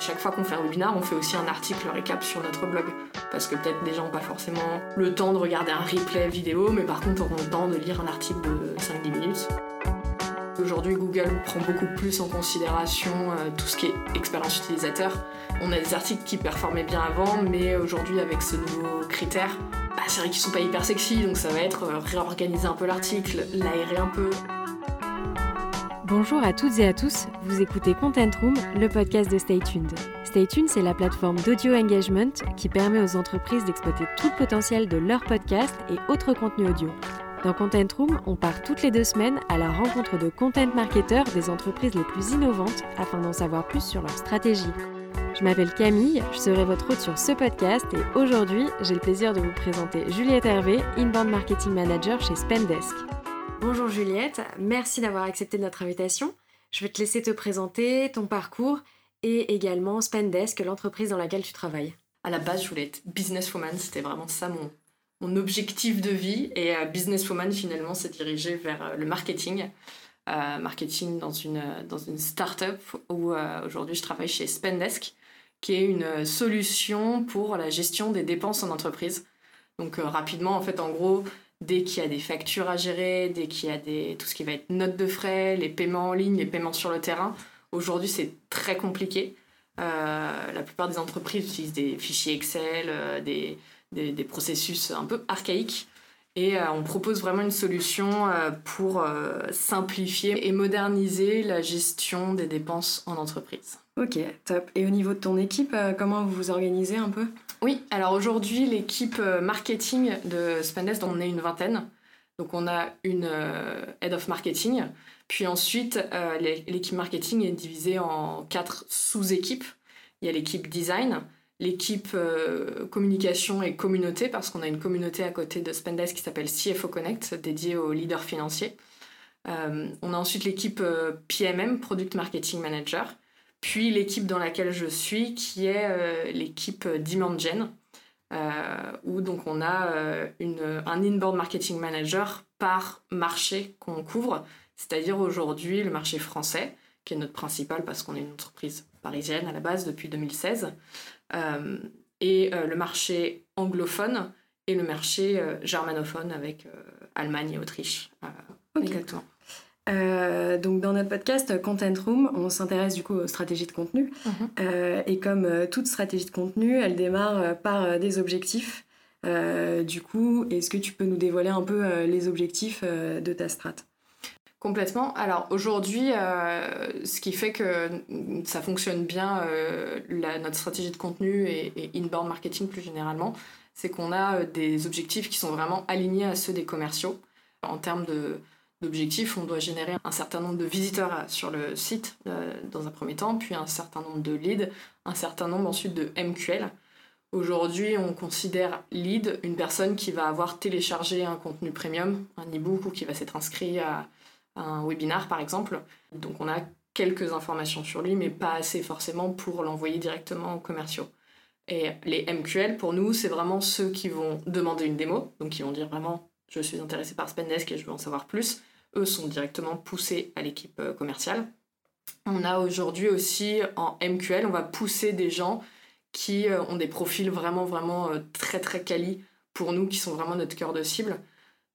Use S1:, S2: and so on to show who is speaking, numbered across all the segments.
S1: Chaque fois qu'on fait un webinar, on fait aussi un article récap sur notre blog. Parce que peut-être les gens n'ont pas forcément le temps de regarder un replay vidéo, mais par contre auront le temps de lire un article de 5-10 minutes. Aujourd'hui, Google prend beaucoup plus en considération euh, tout ce qui est expérience utilisateur. On a des articles qui performaient bien avant, mais aujourd'hui, avec ce nouveau critère, bah, c'est vrai qu'ils sont pas hyper sexy, donc ça va être euh, réorganiser un peu l'article, l'aérer un peu.
S2: Bonjour à toutes et à tous, vous écoutez Content Room, le podcast de Stay Tuned. Stay Tuned, c'est la plateforme d'audio engagement qui permet aux entreprises d'exploiter tout le potentiel de leur podcast et autres contenus audio. Dans Content Room, on part toutes les deux semaines à la rencontre de content marketeurs des entreprises les plus innovantes afin d'en savoir plus sur leur stratégie. Je m'appelle Camille, je serai votre hôte sur ce podcast et aujourd'hui, j'ai le plaisir de vous présenter Juliette Hervé, Inbound Marketing Manager chez Spendesk. Bonjour Juliette, merci d'avoir accepté notre invitation. Je vais te laisser te présenter ton parcours et également Spendesk, l'entreprise dans laquelle tu travailles.
S1: À la base, je voulais être businesswoman, c'était vraiment ça mon, objectif de vie. Et euh, Businesswoman, finalement, s'est dirigé vers euh, le marketing. Euh, marketing dans une, dans une start-up où aujourd'hui je travaille chez Spendesk, qui est une solution pour la gestion des dépenses en entreprise. Donc rapidement, en fait, en gros, dès qu'il y a des factures à gérer, dès qu'il y a des, tout ce qui va être notes de frais, les paiements en ligne, les paiements sur le terrain, aujourd'hui c'est très compliqué. la plupart des entreprises utilisent des fichiers Excel, des, des, processus un peu archaïques. Et euh, on propose vraiment une solution euh, pour euh, simplifier et moderniser la gestion des dépenses en entreprise.
S2: Ok, top. Et au niveau de ton équipe, comment vous vous organisez un peu?
S1: Oui, alors aujourd'hui, l'équipe marketing de Spendesk, on est une vingtaine. Donc on a une head of marketing. Puis ensuite, l'équipe marketing est divisée en quatre sous-équipes. Il y a l'équipe design, l'équipe euh, communication et communauté, parce qu'on a une communauté à côté de Spendesk qui s'appelle CFO Connect, dédiée aux leaders financiers. Euh, on a ensuite l'équipe euh, PMM, Product Marketing Manager, puis l'équipe dans laquelle je suis, qui est l'équipe Demand Gen, où donc on a une, un inbound marketing manager par marché qu'on couvre, c'est-à-dire aujourd'hui le marché français, qui est notre principal parce qu'on est une entreprise parisienne à la base depuis 2016. Euh, et euh, le marché anglophone et le marché euh, germanophone avec Allemagne et Autriche.
S2: Exactement. Donc dans notre podcast Content Room, on s'intéresse du coup aux stratégies de contenu. Mhm. et comme toute stratégie de contenu, elle démarre par des objectifs. du coup, est-ce que tu peux nous dévoiler un peu les objectifs de ta strate
S1: Complètement. Alors aujourd'hui, euh, ce qui fait que ça fonctionne bien, euh, notre stratégie de contenu et, inbound marketing plus généralement, c'est qu'on a euh, des objectifs qui sont vraiment alignés à ceux des commerciaux. En termes d'objectifs, on doit générer un certain nombre de visiteurs sur le site dans un premier temps, puis un certain nombre de leads, un certain nombre ensuite de MQL. Aujourd'hui, on considère lead une personne qui va avoir téléchargé un contenu premium, un e-book ou qui va s'être inscrit à un webinar par exemple. Donc on a quelques informations sur lui, mais pas assez forcément pour l'envoyer directement aux commerciaux. Et les MQL, pour nous, c'est vraiment ceux qui vont demander une démo, donc qui vont dire vraiment je suis intéressé par Spendesk et je veux en savoir plus. Eux sont directement poussés à l'équipe euh, commerciale. On a aujourd'hui aussi en MQL, on va pousser des gens qui euh, ont des profils vraiment vraiment euh, très très quali pour nous, qui sont vraiment notre cœur de cible.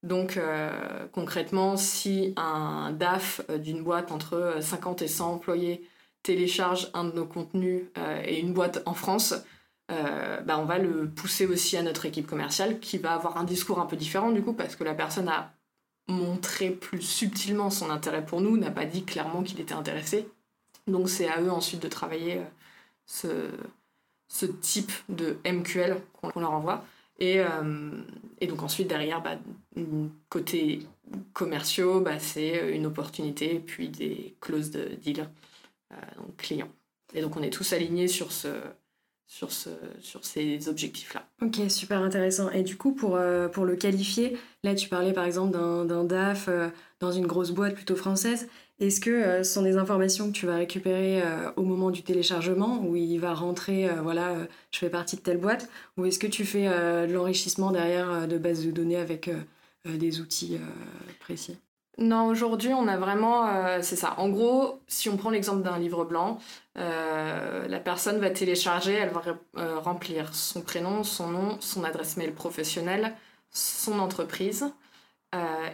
S1: Donc euh, concrètement, si un DAF euh, d'une boîte entre 50 et 100 employés télécharge un de nos contenus euh, et une boîte en France, bah, on va le pousser aussi à notre équipe commerciale qui va avoir un discours un peu différent du coup parce que la personne a montré plus subtilement son intérêt pour nous, n'a pas dit clairement qu'il était intéressé. Donc c'est à eux ensuite de travailler ce, ce type de MQL qu'on leur envoie. Et, euh, et, donc ensuite, derrière, bah, côté commerciaux, bah, c'est une opportunité, puis des clauses de deal, euh, donc clients. Et donc on est tous alignés sur, ce, sur, ce, sur ces objectifs-là.
S2: Ok, super intéressant. Et du coup, pour, euh, pour le qualifier, là tu parlais par exemple d'un DAF dans une grosse boîte plutôt française. Est-ce que euh, ce sont des informations que tu vas récupérer euh, au moment du téléchargement, où il va rentrer, euh, voilà, je fais partie de telle boîte, ou est-ce que tu fais de l'enrichissement derrière de bases de données avec des outils précis?
S1: Non, aujourd'hui, on a vraiment, euh, c'est ça. En gros, si on prend l'exemple d'un livre blanc, euh, la personne va télécharger, elle va euh, remplir son prénom, son nom, son adresse mail professionnelle, son entreprise,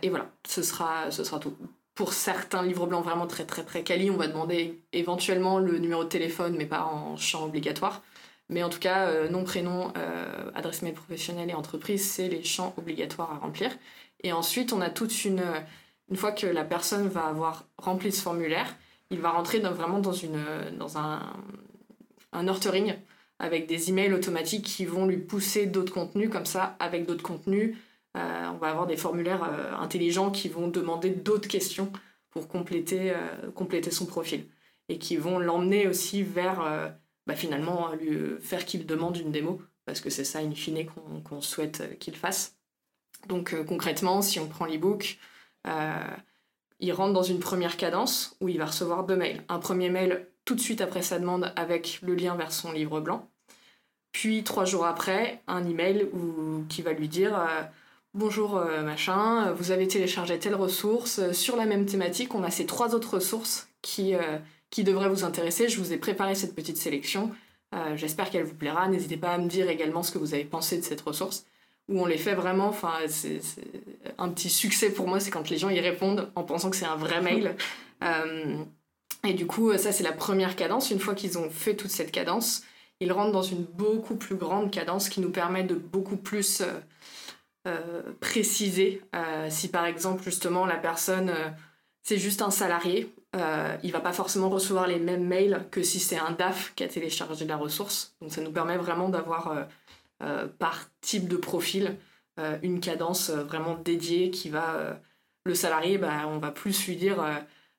S1: et voilà, ce sera, ce sera tout. Pour certains livres blancs vraiment très très très quali, on va demander éventuellement le numéro de téléphone, mais pas en champ obligatoire. Mais en tout cas, nom, prénom, adresse mail professionnelle et entreprise, c'est les champs obligatoires à remplir. Et ensuite, on a toute une une fois que la personne va avoir rempli ce formulaire, il va rentrer vraiment dans, une, dans un, nurturing avec des emails automatiques qui vont lui pousser d'autres contenus. Comme ça, avec d'autres contenus, euh, on va avoir des formulaires euh, intelligents qui vont demander d'autres questions pour compléter, euh, compléter son profil. Et qui vont l'emmener aussi vers, bah, finalement, lui faire qu'il demande une démo. Parce que c'est ça, in fine, qu'on souhaite qu'il fasse. Donc concrètement, si on prend l'ebook, euh, il rentre dans une première cadence où il va recevoir deux mails. Un premier mail tout de suite après sa demande avec le lien vers son livre blanc. Puis trois jours après, un email où, qui va lui dire euh, Bonjour euh, machin, vous avez téléchargé telle ressource. Sur la même thématique, on a ces trois autres ressources qui, qui devraient vous intéresser. Je vous ai préparé cette petite sélection. J'espère qu'elle vous plaira. N'hésitez pas à me dire également ce que vous avez pensé de cette ressource où on les fait vraiment. Enfin, c'est un petit succès pour moi, c'est quand les gens y répondent en pensant que c'est un vrai mail. Euh, et du coup, ça, c'est la première cadence. Une fois qu'ils ont fait toute cette cadence, ils rentrent dans une beaucoup plus grande cadence qui nous permet de beaucoup plus euh, euh, préciser. si par exemple, justement, la personne, c'est juste un salarié, il va pas forcément recevoir les mêmes mails que si c'est un DAF qui a téléchargé la ressource. Donc ça nous permet vraiment d'avoir par type de profil euh, une cadence euh, vraiment dédiée qui va le salarié bah, on va plus lui dire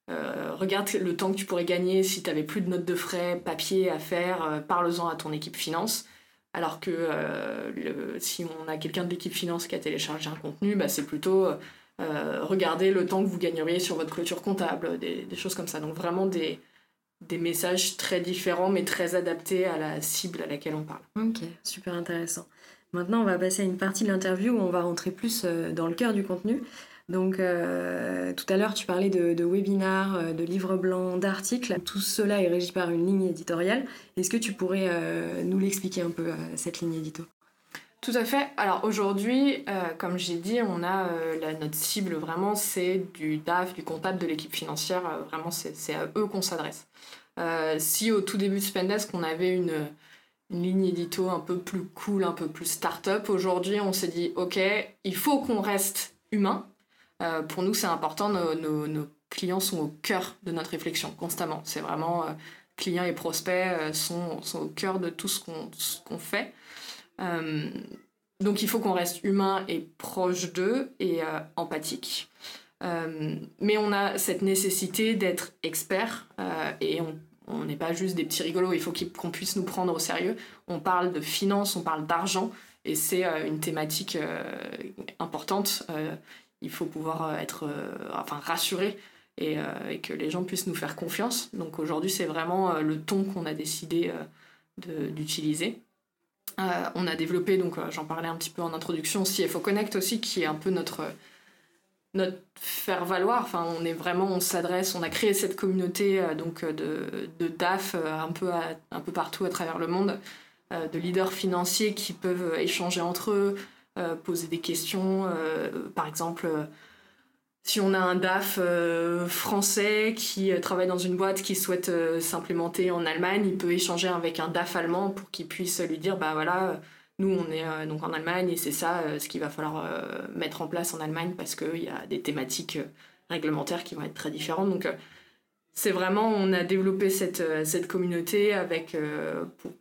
S1: regarde le temps que tu pourrais gagner si tu avais plus de notes de frais papier à faire parle-en à ton équipe finance. Alors que si on a quelqu'un de l'équipe finance qui a téléchargé un contenu bah, c'est plutôt regarder le temps que vous gagneriez sur votre clôture comptable des, des choses comme ça. Donc vraiment des, des messages très différents mais très adaptés à la cible à laquelle on parle.
S2: Ok, super intéressant. Maintenant, on va passer à une partie de l'interview où on va rentrer plus euh, dans le cœur du contenu. Donc, euh, tout à l'heure, tu parlais de, webinars, euh, de livres blancs, d'articles. Tout cela est régi par une ligne éditoriale. Est-ce que tu pourrais nous l'expliquer un peu, cette ligne édito?
S1: Tout à fait. Alors aujourd'hui, comme j'ai dit, on a la, notre cible vraiment, c'est du DAF, du comptable de l'équipe financière. vraiment, c'est à eux qu'on s'adresse. Euh, si au tout début de Spendesk, on avait une, ligne édito un peu plus cool, un peu plus start-up, aujourd'hui, on s'est dit, OK, il faut qu'on reste humain. Euh, pour nous, c'est important, nos, clients sont au cœur de notre réflexion constamment. C'est vraiment, euh, clients et prospects sont, au cœur de tout ce qu'on fait. Donc il faut qu'on reste humain et proche d'eux et empathique. Euh, mais on a cette nécessité d'être expert euh, et on n'est pas juste des petits rigolos, il faut qu'on puisse nous prendre au sérieux. On parle de finance, on parle d'argent et c'est euh, une thématique importante. il faut pouvoir être enfin, rassuré et, et, que les gens puissent nous faire confiance. Donc aujourd'hui, c'est vraiment le ton qu'on a décidé d'utiliser. On a développé, donc j'en parlais un petit peu en introduction, CFO Connect aussi, qui est un peu notre notre faire valoir. Enfin, on est vraiment, on s'adresse, on a créé cette communauté euh, donc euh, de, de DAF euh, un peu un peu partout à travers le monde, de leaders financiers qui peuvent échanger entre eux, poser des questions. par exemple, si on a un DAF français qui travaille dans une boîte qui souhaite s'implémenter en Allemagne, il peut échanger avec un DAF allemand pour qu'il puisse lui dire bah voilà nous, on est euh, en Allemagne et c'est ça euh, ce qu'il va falloir euh, mettre en place en Allemagne parce qu'il y a des thématiques réglementaires qui vont être très différentes. Donc, c'est vraiment, on a développé cette, communauté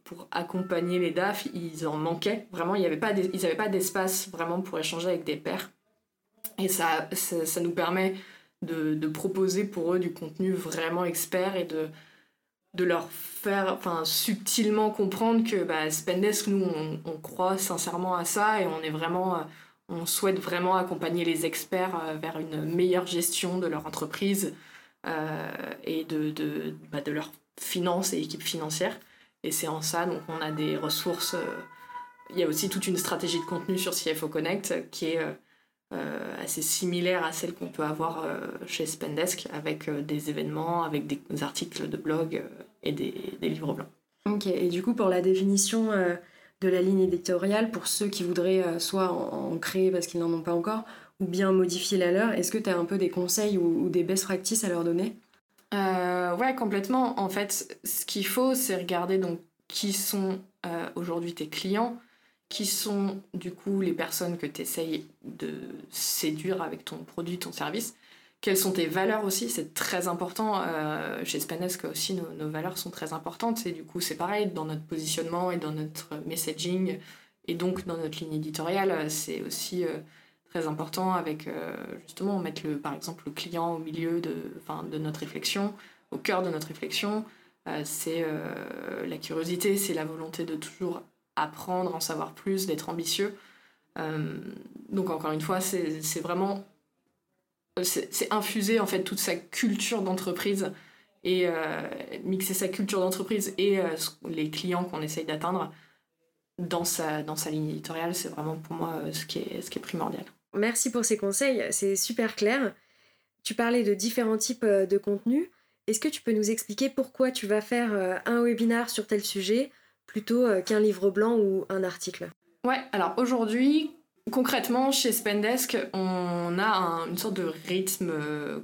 S1: pour, accompagner les DAF. Ils en manquaient, vraiment, il y avait ils n'avaient pas d'espace vraiment pour échanger avec des pairs. Et ça, ça, nous permet de, de, proposer pour eux du contenu vraiment expert et de, de leur faire enfin subtilement comprendre que bah, Spendesk nous on, croit sincèrement à ça et on est vraiment euh, on souhaite vraiment accompagner les experts euh, vers une meilleure gestion de leur entreprise euh, et de, de, bah, de leurs finances et équipes financières. Et c'est en ça donc on a des ressources il y a aussi toute une stratégie de contenu sur CFO Connect qui est assez similaires à celles qu'on peut avoir chez Spendesk, avec des événements, avec des articles de blog et des, des, livres blancs.
S2: Ok, et du coup, pour la définition de la ligne éditoriale, pour ceux qui voudraient soit en, créer parce qu'ils n'en ont pas encore, ou bien modifier la leur, est-ce que tu as un peu des conseils ou, ou des best practices à leur donner?
S1: Euh, ouais, complètement. En fait, ce qu'il faut, c'est regarder donc qui sont euh, aujourd'hui tes clients, qui sont du coup les personnes que tu essayes de séduire avec ton produit, ton service. Quelles sont tes valeurs aussi? C'est très important. Euh, chez Spanesque aussi, nos, valeurs sont très importantes. Et du coup, c'est pareil dans notre positionnement et dans notre messaging et donc dans notre ligne éditoriale. C'est aussi très important avec euh, justement mettre par exemple le client au milieu de, notre réflexion, au cœur de notre réflexion. Euh, c'est euh, la curiosité, c'est la volonté de toujours apprendre, en savoir plus, d'être ambitieux. donc encore une fois, c'est vraiment c'est infuser en fait toute sa culture d'entreprise et mixer sa culture d'entreprise et les clients qu'on essaye d'atteindre dans sa, dans sa ligne éditoriale, c'est vraiment pour moi ce qui est, ce qui est primordial.
S2: Merci pour ces conseils, c'est super clair. Tu parlais de différents types euh, de contenus. Est-ce que tu peux nous expliquer pourquoi tu vas faire euh, un webinar sur tel sujet? Plutôt euh, qu'un livre blanc ou un article
S1: Ouais, alors aujourd'hui, concrètement, chez Spendesk, on a une sorte de rythme,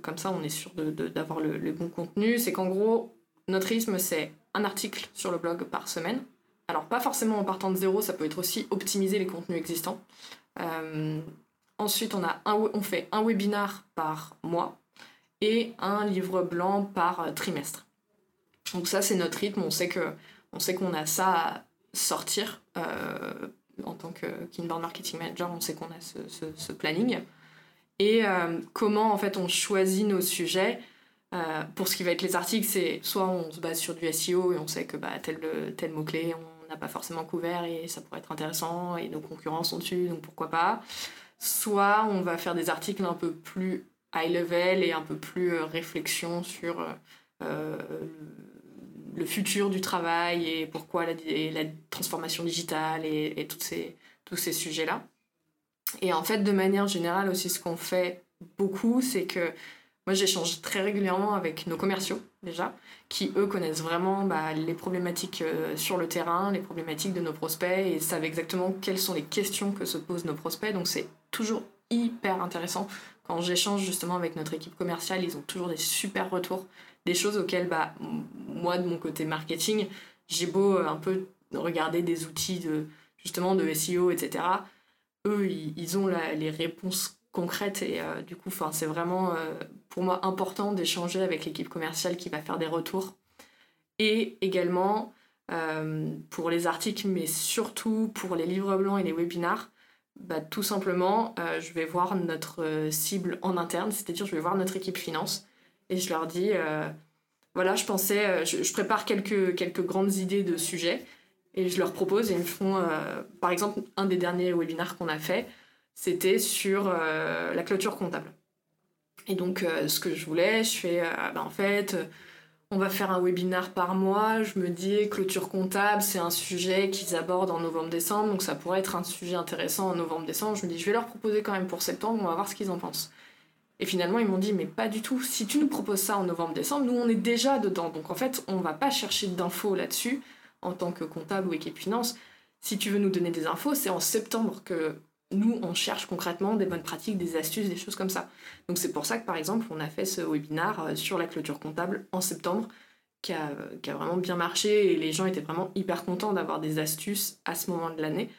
S1: comme ça on est sûr d'avoir le, bon contenu. C'est qu'en gros, notre rythme, c'est un article sur le blog par semaine. Alors pas forcément en partant de zéro, ça peut être aussi optimiser les contenus existants. Ensuite, on, a on fait un webinar par mois et un livre blanc par euh, trimestre. Donc ça, c'est notre rythme. On sait que on sait qu'on a ça à sortir euh, en tant que Kinboard Marketing Manager. On sait qu'on a ce, planning. Et euh, comment en fait on choisit nos sujets. pour ce qui va être les articles, c'est soit on se base sur du SEO et on sait que bah, tel, tel mot-clé on n'a pas forcément couvert et ça pourrait être intéressant et nos concurrents sont dessus, donc pourquoi pas soit on va faire des articles un peu plus high level et un peu plus euh, réflexion sur euh, euh, le futur du travail et pourquoi la, transformation digitale et, ces, tous ces sujets-là. Et en fait, de manière générale aussi, ce qu'on fait beaucoup, c'est que moi, j'échange très régulièrement avec nos commerciaux, déjà, qui, eux, connaissent vraiment bah, les problématiques euh, sur le terrain, les problématiques de nos prospects, et savent exactement quelles sont les questions que se posent nos prospects. Donc, c'est toujours hyper intéressant. Quand j'échange justement avec notre équipe commerciale, ils ont toujours des super retours, des choses auxquelles, bah, moi, de mon côté marketing, j'ai beau euh, un peu regarder des outils de, justement, de SEO, etc. Eux, ils, ont les réponses concrète et euh, du coup c'est vraiment euh, pour moi important d'échanger avec l'équipe commerciale qui va faire des retours et également pour les articles mais surtout pour les livres blancs et les webinars bah, tout simplement je vais voir notre cible en interne c'est-à-dire je vais voir notre équipe finance et je leur dis voilà je pensais je, je, prépare quelques, quelques grandes idées de sujets et je leur propose et ils me font par exemple un des derniers webinars qu'on a fait c'était sur euh, la clôture comptable. Et donc, euh, ce que je voulais, je fais, euh, ben, en fait, on va faire un webinar par mois. Je me dis, clôture comptable, c'est un sujet qu'ils abordent en novembre-décembre, donc ça pourrait être un sujet intéressant en novembre-décembre. Je me dis, je vais leur proposer quand même pour septembre, on va voir ce qu'ils en pensent. Et finalement, ils m'ont dit, mais pas du tout. Si tu nous proposes ça en novembre-décembre, nous, on est déjà dedans. Donc en fait, on va pas chercher d'infos là-dessus en tant que comptable ou équipe finance. Si tu veux nous donner des infos, c'est en septembre que nous, on cherche concrètement des bonnes pratiques, des astuces, des choses comme ça. Donc c'est pour ça que par exemple, on a fait ce webinar euh, sur la clôture comptable en septembre, qui a, vraiment bien marché et les gens étaient vraiment hyper contents d'avoir des astuces à ce moment de l'année.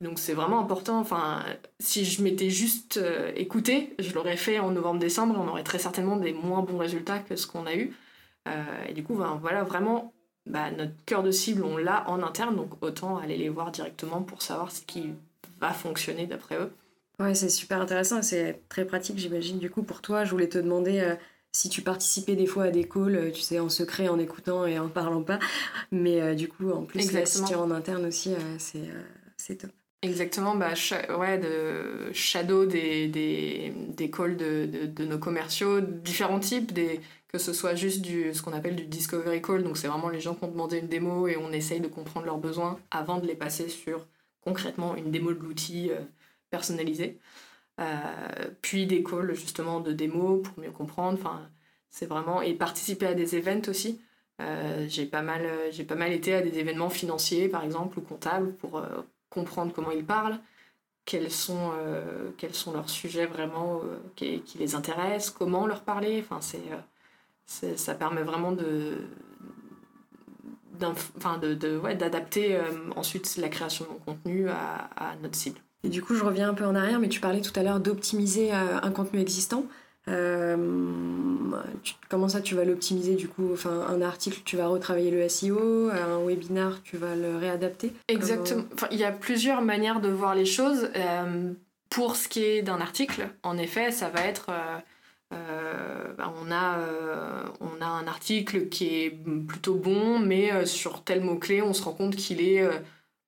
S1: Donc c'est vraiment important. Enfin, si je m'étais juste euh, écouté, je l'aurais fait en novembre-décembre, on aurait très certainement des moins bons résultats que ce qu'on a eu. Euh, et du coup, ben, voilà, vraiment, bah, notre cœur de cible, on l'a en interne, donc autant aller les voir directement pour savoir ce qui va fonctionner d'après eux.
S2: Ouais, c'est super intéressant, c'est très pratique, j'imagine. Du coup, pour toi, je voulais te demander euh, si tu participais des fois à des calls, tu sais, en secret, en écoutant et en parlant pas. Mais du coup, en plus, là, si tu es en interne aussi, c'est top.
S1: Exactement, bah, ouais, de shadow des, des, des calls de, de, de, nos commerciaux, différents types, des, que ce soit juste du, ce qu'on appelle du discovery call, donc c'est vraiment les gens qui ont demandé une démo et on essaye de comprendre leurs besoins avant de les passer sur concrètement une démo de l'outil euh, personnalisé. puis des calls justement de démo pour mieux comprendre. Enfin, c'est vraiment et participer à des events aussi. j'ai pas mal j'ai pas mal été à des événements financiers par exemple ou comptables pour comprendre comment ils parlent, quels sont, quels sont leurs sujets vraiment qui, qui, les intéressent, comment leur parler. Enfin, c'est, ça permet vraiment de, de, de ouais, d'adapter euh, ensuite la création de mon contenu à, à, notre cible.
S2: Et du coup, je reviens un peu en arrière, mais tu parlais tout à l'heure d'optimiser euh, un contenu existant. Euh, comment ça tu vas l'optimiser du coup? Enfin, Un article, tu vas retravailler le SEO, un webinar, tu vas le réadapter?
S1: Exactement. Il y a plusieurs manières de voir les choses. pour ce qui est d'un article, en effet, ça va être euh, bah, on, a, euh, on a un article qui est plutôt bon, mais euh, sur tel mot-clé, on se rend compte qu'il est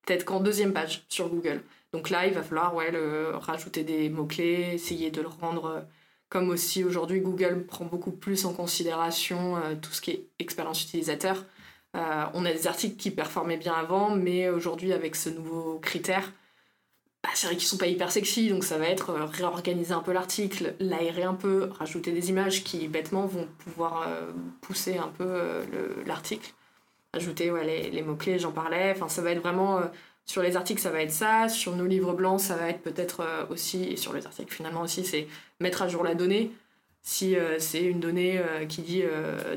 S1: peut-être qu'en deuxième page sur Google. Donc là, il va falloir ouais, rajouter des mots-clés, essayer de le rendre comme aussi aujourd'hui Google prend beaucoup plus en considération tout ce qui est expérience utilisateur. on a des articles qui performaient bien avant, mais aujourd'hui avec ce nouveau critère, bah, c'est vrai qu'ils sont pas hyper sexy, donc ça va être euh, réorganiser un peu l'article, l'aérer un peu, rajouter des images qui bêtement vont pouvoir euh, pousser un peu euh, l'article. Ajouter les, les mots-clés, j'en parlais. Enfin, ça va être vraiment. Sur les articles, ça va être ça. Sur nos livres blancs, ça va être peut-être aussi. Et sur les articles, finalement aussi, c'est mettre à jour la donnée. Si c'est une donnée qui dit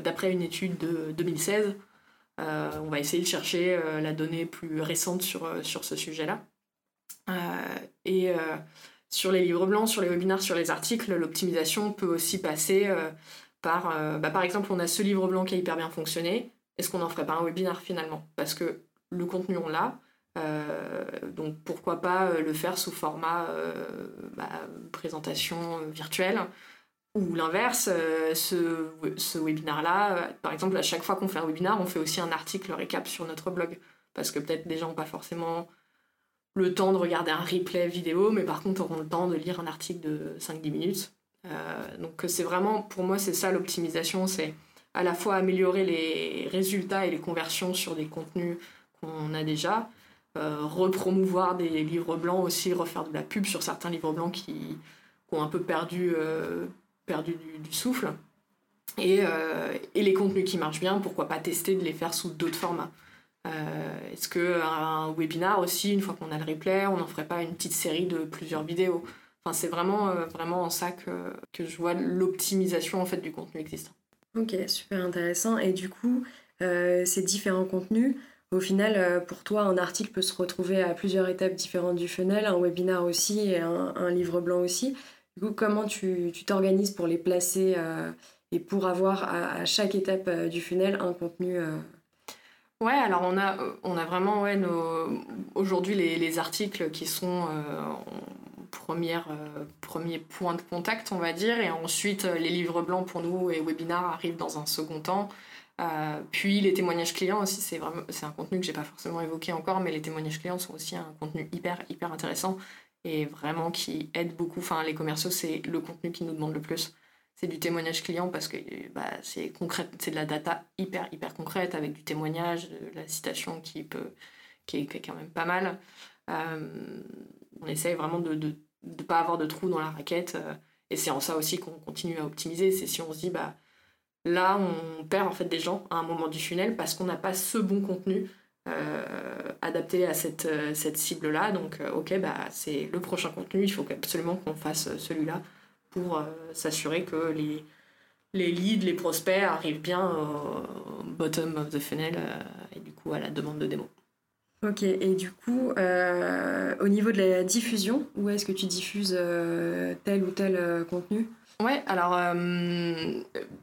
S1: d'après une étude de 2016, on va essayer de chercher la donnée plus récente sur, ce sujet-là. Euh, et euh, sur les livres blancs, sur les webinaires, sur les articles, l'optimisation peut aussi passer euh, par, bah, par exemple, on a ce livre blanc qui a hyper bien fonctionné. Est-ce qu'on n'en ferait pas un webinaire finalement? Parce que le contenu, on l'a. Donc pourquoi pas le faire sous format bah, présentation virtuelle ou l'inverse, ce, ce webinaire-là, par exemple, à chaque fois qu'on fait un webinaire, on fait aussi un article récap sur notre blog. Parce que peut-être des gens n'ont pas forcément le temps de regarder un replay vidéo, mais par contre auront le temps de lire un article de 5-10 minutes. Euh, donc c'est vraiment, pour moi, c'est ça l'optimisation, c'est à la fois améliorer les résultats et les conversions sur des contenus qu'on a déjà, euh, repromouvoir des livres blancs aussi, refaire de la pub sur certains livres blancs qui, ont un peu perdu, euh, perdu du, souffle. Et, et les contenus qui marchent bien, pourquoi pas tester de les faire sous d'autres formats. Euh, est-ce qu'un webinar aussi, une fois qu'on a le replay, on n'en ferait pas une petite série de plusieurs vidéos? Enfin, c'est vraiment, euh, vraiment en ça que, que je vois l'optimisation en fait, du contenu existant.
S2: Ok, super intéressant. Et du coup, euh, ces différents contenus, au final, pour toi, un article peut se retrouver à plusieurs étapes différentes du funnel, un webinar aussi et un, livre blanc aussi. Du coup, comment tu t'organises pour les placer et pour avoir à, chaque étape du funnel un contenu
S1: Ouais, alors on a, on a vraiment ouais, aujourd'hui les, les, articles qui sont euh, euh, premier point de contact, on va dire, et ensuite euh, les livres blancs pour nous et webinars arrivent dans un second temps. Puis les témoignages clients aussi, c'est vraiment c'est un contenu que j'ai pas forcément évoqué encore, mais les témoignages clients sont aussi un contenu hyper hyper intéressant et vraiment qui aide beaucoup. Enfin, les commerciaux, c'est le contenu qui nous demande le plus c'est du témoignage client parce que bah, c'est concret, c'est de la data hyper hyper concrète avec du témoignage, de la citation qui peut qui est, quand même pas mal. Euh, on essaye vraiment de ne pas avoir de trous dans la raquette euh, et c'est en ça aussi qu'on continue à optimiser. C'est si on se dit bah là on perd en fait des gens à un moment du funnel parce qu'on n'a pas ce bon contenu euh, adapté à cette, cette cible là. Donc ok bah c'est le prochain contenu, il faut absolument qu'on fasse celui-là pour euh, s'assurer que les, les leads, les prospects arrivent bien au bottom of the funnel euh, et du coup à la demande de démo.
S2: Ok, et du coup, euh, au niveau de la diffusion, où est-ce que tu diffuses tel ou tel contenu?
S1: Ouais, alors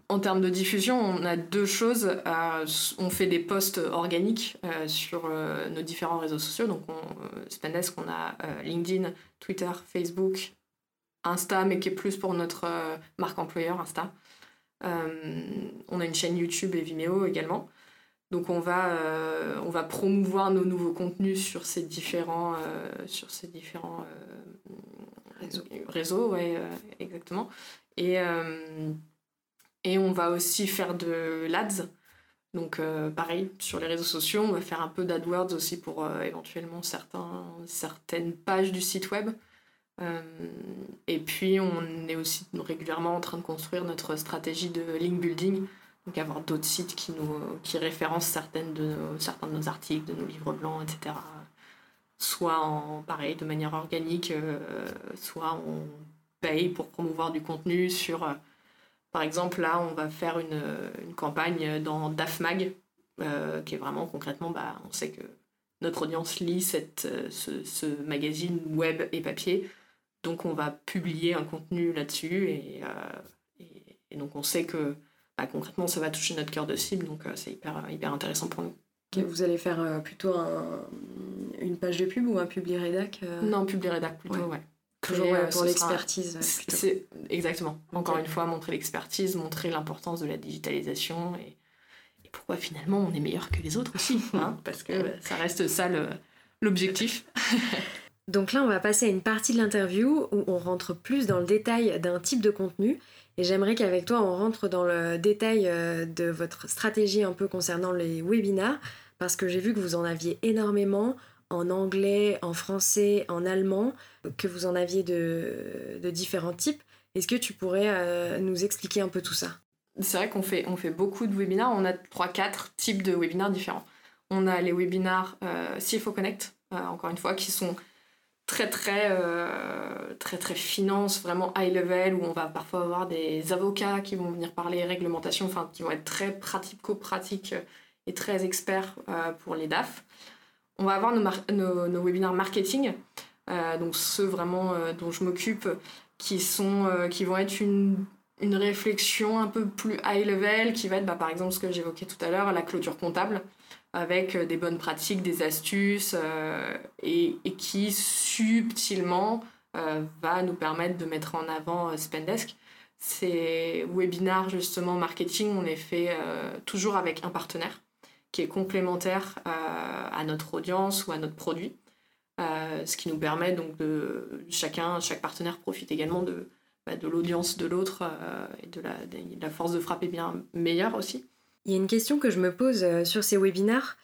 S1: en termes de diffusion, on a deux choses. on fait des posts organiques sur nos différents réseaux sociaux. Donc, on, Spendesk, on a LinkedIn, Twitter, Facebook, Insta, mais qui est plus pour notre euh, marque employeur Insta. Euh, on a une chaîne YouTube et Vimeo également. Donc on va, euh, on va promouvoir nos nouveaux contenus sur ces différents, sur ces différents réseaux. réseaux ouais, exactement. Et, et on va aussi faire de l'ADS. Donc pareil, sur les réseaux sociaux, on va faire un peu d'AdWords aussi pour éventuellement certains, certaines pages du site web. et puis, on est aussi régulièrement en train de construire notre stratégie de link building, donc avoir d'autres sites qui, nous, qui référencent certaines de certains de nos articles, de nos livres blancs, etc. Soit en pareil, de manière organique, soit on paye pour promouvoir du contenu sur par exemple, là, on va faire une, campagne dans DAFMAG, euh, qui est vraiment concrètement, bah, on sait que notre audience lit euh, ce, magazine web et papier, donc on va publier un contenu là-dessus, et, euh, et, donc on sait que bah, concrètement, ça va toucher notre cœur de cible, donc c'est hyper, hyper intéressant pour nous.
S2: Vous allez faire plutôt une page de pub ou un publi rédac
S1: Non, publi rédac plutôt, ouais.
S2: Toujours euh, pour l'expertise.
S1: C'est exactement. Encore une fois, montrer l'expertise, montrer l'importance de la digitalisation et, pourquoi finalement on est meilleur que les autres aussi, hein, parce que ça reste ça l'objectif.
S2: Donc là, on va passer à une partie de l'interview où on rentre plus dans le détail d'un type de contenu. Et j'aimerais qu'avec toi, on rentre dans le détail euh, de votre stratégie un peu concernant les webinars, parce que j'ai vu que vous en aviez énormément en anglais, en français, en allemand, que vous en aviez de, différents types. Est-ce que tu pourrais euh, nous expliquer un peu tout ça?
S1: C'est vrai qu'on fait, beaucoup de webinars. On a 3-4 types de webinars différents. On a les webinars euh, CFO Connect, euh, encore une fois, qui sont très très euh, très très finance vraiment high level où on va parfois avoir des avocats qui vont venir parler réglementation enfin qui vont être très pratico-pratiques et très experts pour les DAF on va avoir nos, nos, webinaires marketing, euh, donc ceux vraiment euh, dont je m'occupe, qui, sont, euh, qui vont être une, une, réflexion un peu plus high level, qui va être bah, par exemple ce que j'évoquais tout à l'heure, la clôture comptable, avec des bonnes pratiques, des astuces, et, qui subtilement va nous permettre de mettre en avant Spendesk. Ces webinars justement marketing, on les fait toujours avec un partenaire qui est complémentaire euh, à notre audience ou à notre produit. Euh, ce qui nous permet donc de chacun, chaque partenaire profite également de, bah, de l'audience de l'autre euh, et de la, de la, force de frappe est bien meilleure aussi.
S2: Il y a une question que je me pose sur ces webinars.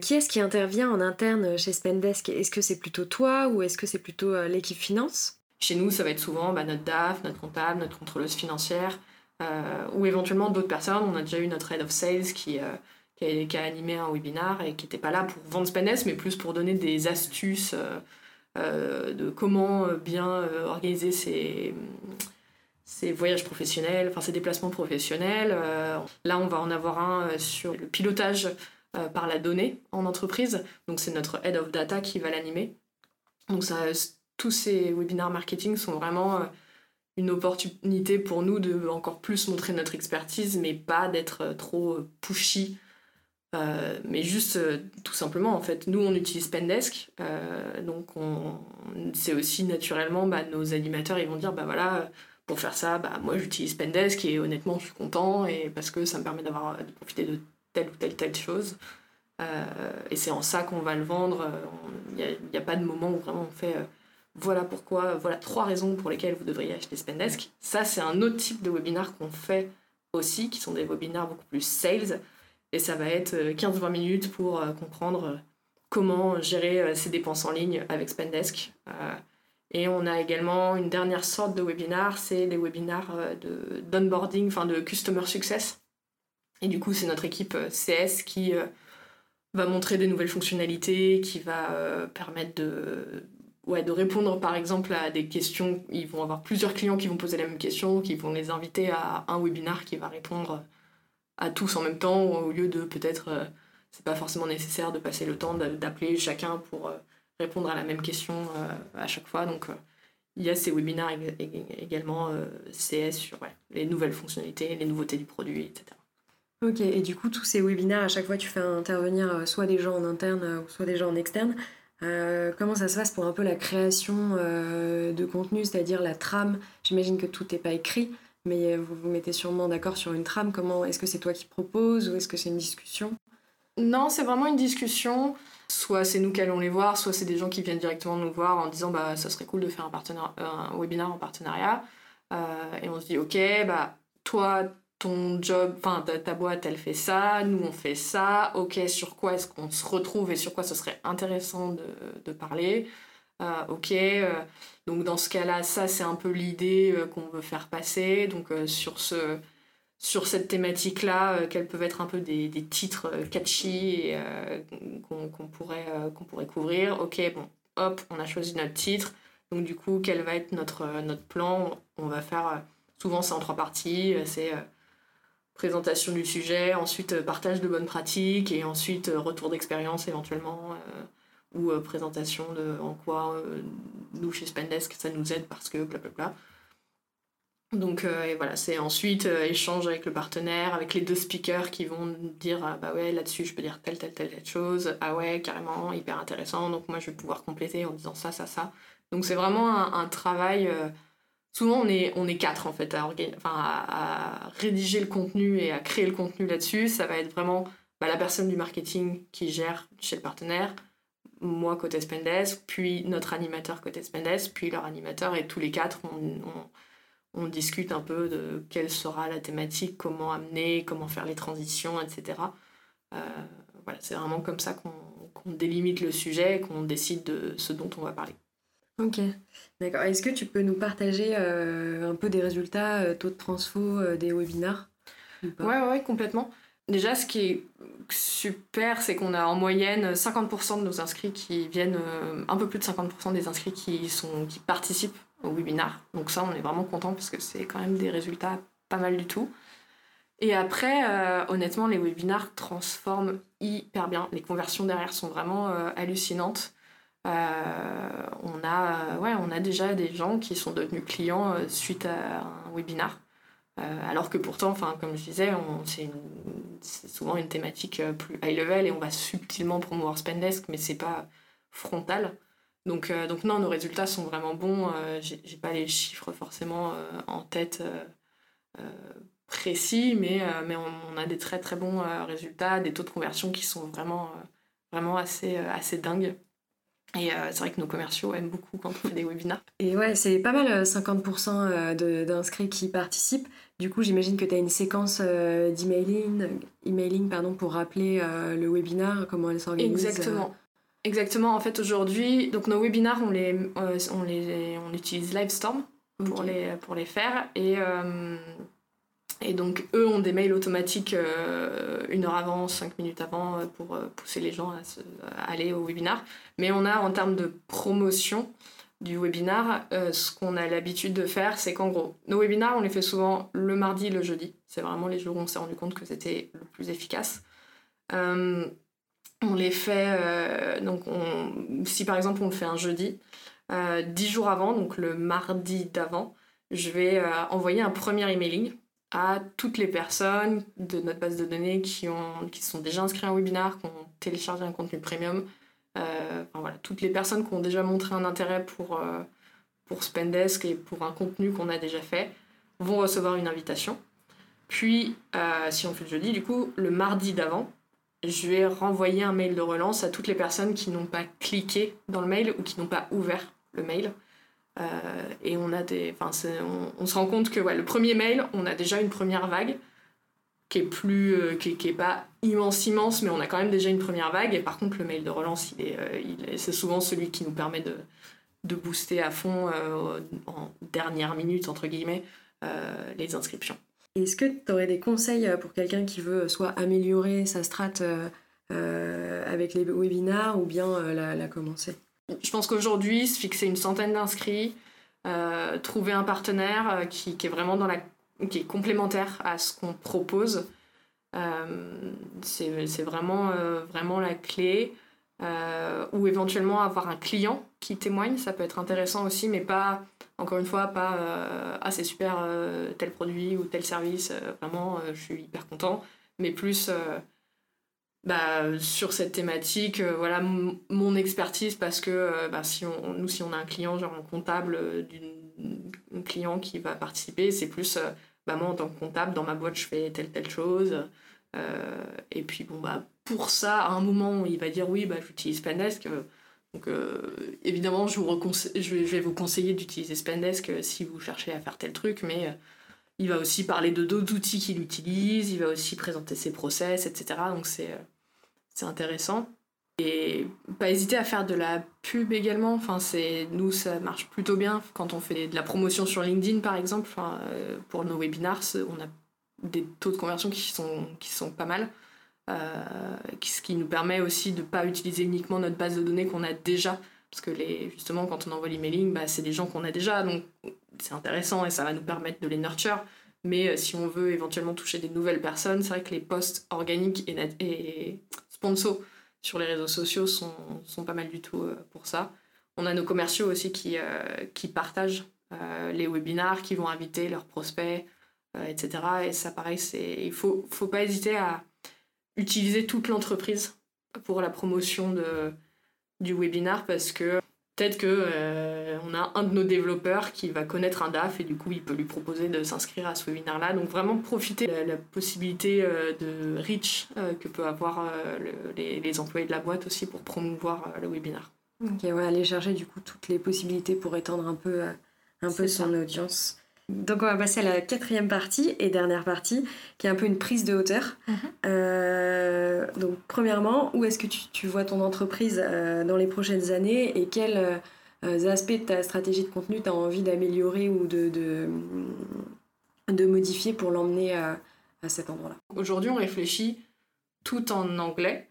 S2: qui est-ce qui intervient en interne chez Spendesk? Est-ce que c'est plutôt toi ou est-ce que c'est plutôt l'équipe finance?
S1: Chez nous, ça va être souvent bah, notre DAF, notre comptable, notre contrôleuse financière ou éventuellement d'autres personnes. On a déjà eu notre head of sales qui, qui a, animé un webinar et qui n'était pas là pour vendre Spendesk, mais plus pour donner des astuces euh, euh, de comment euh, bien organiser ses, ses, voyages professionnels, enfin ses déplacements professionnels. là, on va en avoir un sur le pilotage par la donnée en entreprise. Donc, c'est notre Head of Data qui va l'animer. Donc, ça, tous ces webinars marketing sont vraiment une opportunité pour nous de encore plus montrer notre expertise, mais pas d'être trop pushy euh, mais juste euh, tout simplement en fait nous on utilise Pendesk euh, donc c'est aussi naturellement bah, nos animateurs ils vont dire bah voilà pour faire ça bah moi j'utilise Pendesk et honnêtement je suis content et parce que ça me permet d'avoir de profiter de telle ou telle telle chose. Et c'est en ça qu'on va le vendre. Il n'y a, pas de moment où vraiment on fait voilà pourquoi voilà trois raisons pour lesquelles vous devriez acheter Spendesk ça c'est un autre type de webinar qu'on fait aussi qui sont des webinars beaucoup plus sales et ça va être 15-20 euh, minutes pour euh, comprendre euh, comment gérer ses dépenses en ligne avec Spendesk. Et on a également une dernière sorte de webinar, c'est les webinars d'onboarding, enfin de customer success. Et du coup, c'est notre équipe CS qui va montrer des nouvelles fonctionnalités, qui va permettre de, ouais, de répondre par exemple à des questions. Ils vont avoir plusieurs clients qui vont poser la même question, qui vont les inviter à un webinar qui va répondre à tous en même temps, au lieu de peut-être, euh, c'est pas forcément nécessaire de passer le temps d'appeler chacun pour euh, répondre à la même question euh, à chaque fois. Donc il y a ces webinaires également CS sur les nouvelles fonctionnalités, les nouveautés du produit, etc.
S2: Ok, et du coup, tous ces webinaires, à chaque fois, tu fais intervenir soit des gens en interne, soit des gens en externe. comment ça se passe pour un peu la création de contenu, c'est-à-dire la trame? J'imagine que tout n'est pas écrit, mais vous vous mettez sûrement d'accord sur une trame. Comment est-ce que c'est toi qui proposes ou est-ce que c'est une discussion?
S1: Non, c'est vraiment une discussion. Soit c'est nous qui allons les voir, soit c'est des gens qui viennent directement nous voir en disant bah ça serait cool de faire un, partenaire, un webinaire en partenariat. Euh, et on se dit ok bah toi ton job, enfin ta, boîte elle fait ça, nous on fait ça, ok sur quoi est-ce qu'on se retrouve et sur quoi ce serait intéressant de, de parler? ok, donc dans ce cas-là, ça c'est un peu l'idée qu'on veut faire passer. Donc sur ce sur cette thématique-là, quels peuvent être un peu des, des titres catchy qu'on pourrait, pourrait couvrir. Ok, bon, hop, on a choisi notre titre. Donc du coup, quel va être notre, notre plan? On va faire, souvent c'est en trois parties, c'est présentation du sujet, ensuite euh, partage de bonnes pratiques et ensuite euh, retour d'expérience éventuellement euh, ou présentation de en quoi nous chez Spendesk ça nous aide parce que blablabla. Donc et voilà, c'est ensuite échange avec le partenaire, avec les deux speakers qui vont dire ah bah ouais là-dessus je peux dire telle telle telle telle chose, ah ouais carrément hyper intéressant donc moi je vais pouvoir compléter en disant ça ça ça. Donc c'est vraiment un, travail souvent on est, on est quatre en fait à, à, rédiger le contenu et à créer le contenu là-dessus. Ça va être vraiment bah, la personne du marketing qui gère chez le partenaire, moi côté Spendesk, puis notre animateur côté Spendesk, puis leur animateur et tous les quatre on, discute un peu de quelle sera la thématique, comment amener, comment faire les transitions, etc. Euh, voilà, c'est vraiment comme ça qu'on délimite le sujet, qu'on décide de ce dont on va parler.
S2: Ok, d'accord. Est-ce que tu peux nous partager euh, un peu des résultats, euh, taux de transfo euh, des webinars?
S1: Ouais, ouais, complètement. Déjà, ce qui est super, c'est qu'on a en moyenne 50% de nos inscrits qui viennent, un peu plus de 50% des inscrits qui, sont, qui participent au webinar. Donc ça, on est vraiment content parce que c'est quand même des résultats pas mal du tout. Et après, honnêtement, les webinars transforment hyper bien. Les conversions derrière sont vraiment hallucinantes. Euh, on, a, ouais, on a déjà des gens qui sont devenus clients euh, suite à un webinar. Euh, alors que pourtant, comme je disais, c'est souvent une thématique plus high level et on va subtilement promouvoir Spendesk, mais c'est pas frontal. Donc, donc non, nos résultats sont vraiment bons. J'ai pas les chiffres forcément en tête précis, mais, mais on, a des très très bons résultats, des taux de conversion qui sont vraiment, vraiment assez, assez dingues. Et euh, c'est vrai que nos commerciaux aiment beaucoup quand on fait des webinars.
S2: Et ouais, c'est pas mal 50% euh, euh, d'inscrits qui participent. Du coup, j'imagine que tu as une séquence d'emailing emailing, pardon, pour rappeler le webinar, comment elle s'organise.
S1: Exactement. Exactement. En fait, aujourd'hui, donc nos webinars, on les, on les, on utilise Livestorm pour, les, pour les faire. Et et donc, eux ont des mails automatiques euh, une heure avant, cinq minutes avant, euh, pour euh, pousser les gens à, aller au webinar. Mais on a, en termes de promotion du webinar, ce qu'on a l'habitude de faire, c'est qu'en gros, nos webinars, on les fait souvent le mardi et le jeudi. C'est vraiment les jours où on s'est rendu compte que c'était le plus efficace. on les fait, donc si par exemple on le fait un jeudi, dix jours avant, donc le mardi d'avant, je vais envoyer un premier emailing à toutes les personnes de notre base de données qui, ont, qui sont déjà inscrits à un webinar, qui ont téléchargé un contenu premium. Euh, voilà, toutes les personnes qui ont déjà montré un intérêt pour, euh, pour Spendesk et pour un contenu qu'on a déjà fait vont recevoir une invitation. Puis, euh, si on fait le jeudi, du coup, le mardi d'avant, je vais renvoyer un mail de relance à toutes les personnes qui n'ont pas cliqué dans le mail ou qui n'ont pas ouvert le mail. Et on a des, on, se rend compte que le premier mail, on a déjà une première vague qui est plus, euh, qui, est pas immense immense, mais on a quand même déjà une première vague. Et par contre, le mail de relance, il est, euh, c'est souvent celui qui nous permet de, de booster à fond en dernière minute entre guillemets les inscriptions.
S2: Est-ce que tu aurais des conseils pour quelqu'un qui veut soit améliorer sa strate avec les webinars ou bien la, la commencer?
S1: Je pense qu'aujourd'hui, se fixer une centaine d'inscrits, euh, trouver un partenaire euh, qui, est vraiment dans la, qui est complémentaire à ce qu'on propose, euh, c'est vraiment, vraiment la clé. ou éventuellement avoir un client qui témoigne, ça peut être intéressant aussi, mais pas, encore une fois, pas ah c'est super tel produit ou tel service, vraiment je suis hyper content, mais plus bah, sur cette thématique, euh, voilà mon expertise parce que euh, bah, si on, nous, si on a un client, genre un comptable euh, d'un client qui va participer, c'est plus bah, moi en tant que comptable, dans ma boîte, je fais telle telle chose. et puis bon, bah, pour ça, à un moment, il va dire oui, bah, j'utilise Spendesk. donc évidemment, je, vous je vais vous conseiller d'utiliser Spendesk si vous cherchez à faire tel truc, mais il va aussi parler de d'autres outils qu'il utilise, il va aussi présenter ses process, etc. Donc c'est intéressant. Et pas hésiter à faire de la pub également. Enfin, c'est nous, ça marche plutôt bien quand on fait de la promotion sur LinkedIn, par exemple. Enfin, euh, pour nos webinars, on a des taux de conversion qui sont, qui sont pas mal. Euh, ce qui nous permet aussi de ne pas utiliser uniquement notre base de données qu'on a déjà. Parce que les, justement, quand on envoie l'emailing, bah, c'est des gens qu'on a déjà. Donc, c'est intéressant et ça va nous permettre de les nurture. Mais euh, si on veut éventuellement toucher des nouvelles personnes, c'est vrai que les posts organiques et, et sponsors sur les réseaux sociaux sont, sont pas mal du tout euh, pour ça. On a nos commerciaux aussi qui, euh, qui partagent les webinars, qui vont inviter leurs prospects, etc. Et ça, pareil, il faut, faut pas hésiter à utiliser toute l'entreprise pour la promotion de, du webinar parce que peut-être que euh, on a un de nos développeurs qui va connaître un DAF et du coup il peut lui proposer de s'inscrire à ce webinaire là donc vraiment profiter de la, possibilité euh, de reach euh, que peut avoir les, les, employés de la boîte aussi pour promouvoir le webinaire.
S2: Ok ouais aller chercher du coup toutes les possibilités pour étendre un peu un peu son audience donc on va passer à la quatrième partie et dernière partie, qui est un peu une prise de hauteur. Mhm. Euh, donc premièrement, où est-ce que tu, vois ton entreprise euh, dans les prochaines années et quels euh, aspects de ta stratégie de contenu tu as envie d'améliorer ou de, de, modifier pour l'emmener à, à, cet endroit-là?
S1: Aujourd'hui, on réfléchit tout en anglais.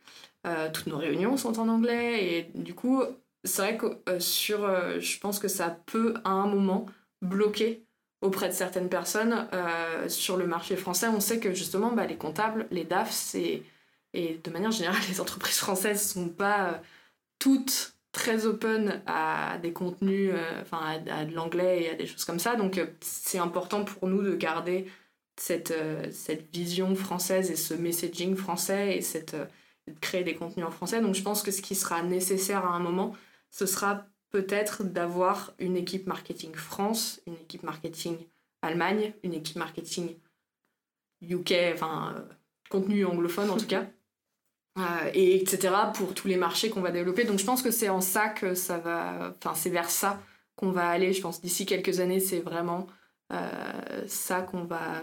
S1: toutes nos réunions sont en anglais et du coup, c'est vrai que sur, je pense que ça peut à un moment bloquer auprès de certaines personnes euh, sur le marché français. On sait que justement, bah, les comptables, les DAF, et de manière générale, les entreprises françaises sont pas euh, toutes très open à des contenus, euh, enfin à, de l'anglais et à des choses comme ça. Donc c'est important pour nous de garder cette, cette vision française et ce messaging français et cette, de créer des contenus en français. Donc je pense que ce qui sera nécessaire à un moment, ce sera peut-être d'avoir une équipe marketing France, une équipe marketing Allemagne, une équipe marketing UK, enfin euh, contenu anglophone en tout cas, euh, et etc. pour tous les marchés qu'on va développer. Donc je pense que c'est en ça que ça va, enfin c'est vers ça qu'on va aller. Je pense d'ici quelques années, c'est vraiment euh, ça qu'on va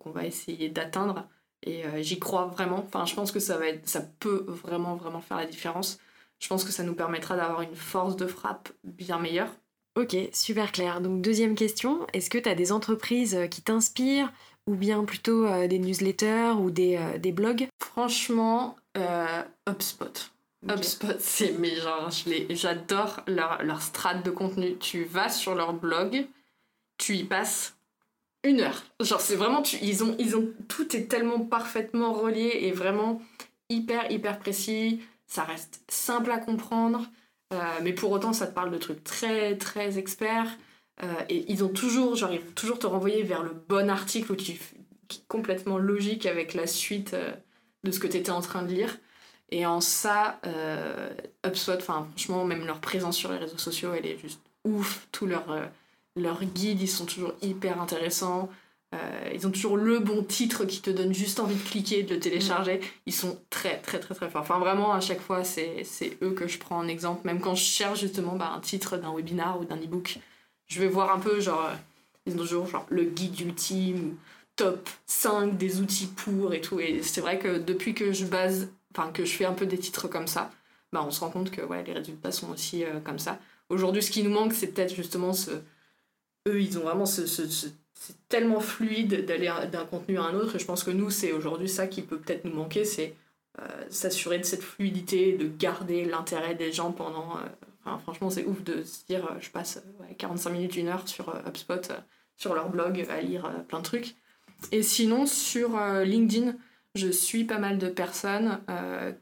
S1: qu'on va essayer d'atteindre. Et j'y crois vraiment. Enfin, je pense que ça va être, ça peut vraiment vraiment faire la différence je pense que ça nous permettra d'avoir une force de frappe bien meilleure.
S2: Ok, super clair. Donc deuxième question, est-ce que tu as des entreprises euh, qui t'inspirent ou bien plutôt euh, des newsletters ou des, euh, des blogs?
S1: Franchement, HubSpot. HubSpot, c'est mes genre, j'adore leur, leur strat de contenu. Tu vas sur leur blog, tu y passes une heure. Genre, c'est vraiment, tu, ils ont, ils ont, tout est tellement parfaitement relié et vraiment hyper, hyper précis ça reste simple à comprendre, euh, mais pour autant ça te parle de trucs très très experts. Euh, et ils ont toujours, genre, ils vont toujours te renvoyer vers le bon article tu, qui est complètement logique avec la suite euh, de ce que tu étais en train de lire. Et en ça, HubSpot, franchement, même leur présence sur les réseaux sociaux, elle est juste ouf. Tous leurs leurs guides, ils sont toujours hyper intéressants. Euh, ils ont toujours le bon titre qui te donne juste envie de cliquer, de le télécharger. Ils sont très, très, très, très forts. Enfin, vraiment, à chaque fois, c'est eux que je prends en exemple. Même quand je cherche justement bah, un titre d'un webinar ou d'un e-book, je vais voir un peu, genre, euh, ils ont toujours genre, le guide ultime ou top 5 des outils pour et tout. Et c'est vrai que depuis que je base, enfin, que je fais un peu des titres comme ça, bah, on se rend compte que ouais, les résultats sont aussi euh, comme ça. Aujourd'hui, ce qui nous manque, c'est peut-être justement ce. Eux, ils ont vraiment ce, ce c'est tellement fluide d'aller d'un contenu à un autre. Et je pense que nous, c'est aujourd'hui ça qui peut peut-être nous manquer, c'est euh, s'assurer de cette fluidité, de garder l'intérêt des gens pendant... Euh, enfin, franchement, c'est ouf de se dire, euh, je passe 45 minutes, une heure sur HubSpot, sur leur blog, à lire plein de trucs. Et sinon, sur LinkedIn, je suis pas mal de personnes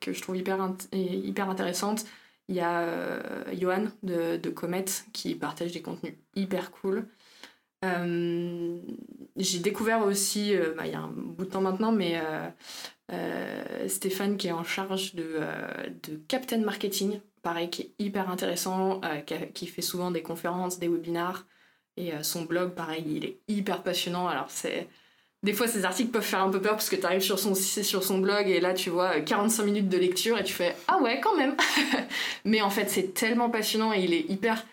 S1: que je trouve hyper, hyper intéressantes. Il y a Johan de, de Comet qui partage des contenus hyper cool. Euh, j'ai découvert aussi, euh, bah, il y a un bout de temps maintenant, mais euh, Stéphane qui est en charge de, Captain Marketing, pareil, qui est hyper intéressant, qui, fait souvent des conférences, des webinars. Et son blog, pareil, il est hyper passionnant. Alors, c'est. Des fois, ces articles peuvent faire un peu peur parce que tu arrives sur son, sur son blog et là, tu vois 45 minutes de lecture et tu fais Ah ouais, quand même Mais en fait, c'est tellement passionnant et il est hyper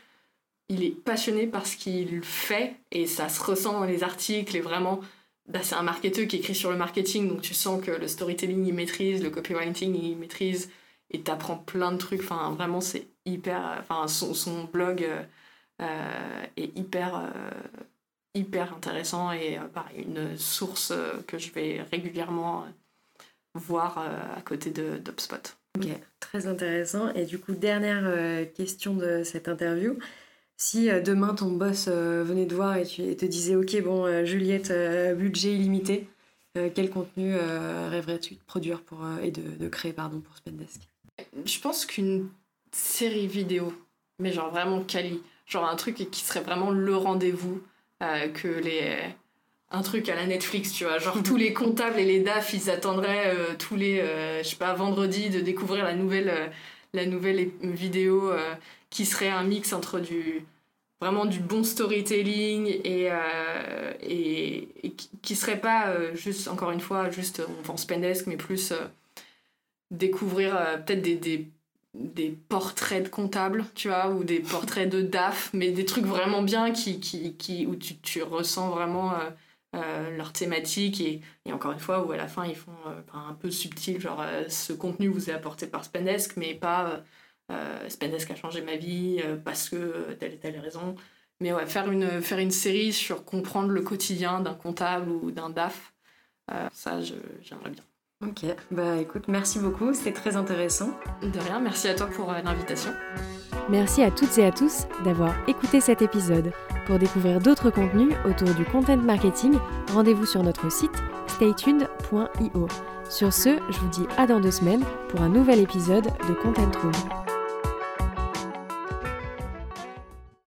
S1: il est passionné par ce qu'il fait et ça se ressent dans les articles et vraiment bah, c'est un marketeur qui écrit sur le marketing donc tu sens que le storytelling il maîtrise, le copywriting il maîtrise et t'apprends plein de trucs. C'est hyper. Enfin, son, blog est hyper hyper intéressant et pareil, une source que je vais régulièrement voir à côté de d'UpSpot.
S2: Ok, très intéressant. Et du coup, dernière question de cette interview. Si euh, demain ton boss euh, venait te voir et, te disait Ok, bon, euh, Juliette, budget illimité, quel contenu rêverais-tu de produire pour, et de, créer pardon, pour Spendesk?
S1: Je pense qu'une série vidéo, mais genre vraiment quali, genre un truc qui serait vraiment le rendez-vous, que les. Un truc à la Netflix, tu vois, genre tous les comptables et les DAF, ils attendraient tous les, je sais pas, vendredi de découvrir la nouvelle, la nouvelle vidéo qui serait un mix entre du vraiment du bon storytelling et, euh, et, qui serait pas euh, juste, encore une fois, juste on Spendesk, mais plus euh, découvrir peut-être des, des, des, portraits de comptables, tu vois, ou des portraits de DAF, mais des trucs vraiment bien qui, qui, qui où tu ressens vraiment leur thématique et, encore une fois, où à la fin ils font un peu subtil, genre ce contenu vous est apporté par Spendesk, mais pas euh, Spendesk a changé ma vie euh, parce que telle et telle raison. Mais ouais, faire une, faire une série sur comprendre le quotidien d'un comptable ou d'un DAF, euh, ça, j'aimerais bien.
S2: Ok, bah écoute, merci beaucoup, c'était très intéressant.
S1: De rien, merci à toi pour l'invitation.
S2: Merci à toutes et à tous d'avoir écouté cet épisode. Pour découvrir d'autres contenus autour du content marketing, rendez-vous sur notre site staytuned.io. Sur ce, je vous dis à dans deux semaines pour un nouvel épisode de Content Room.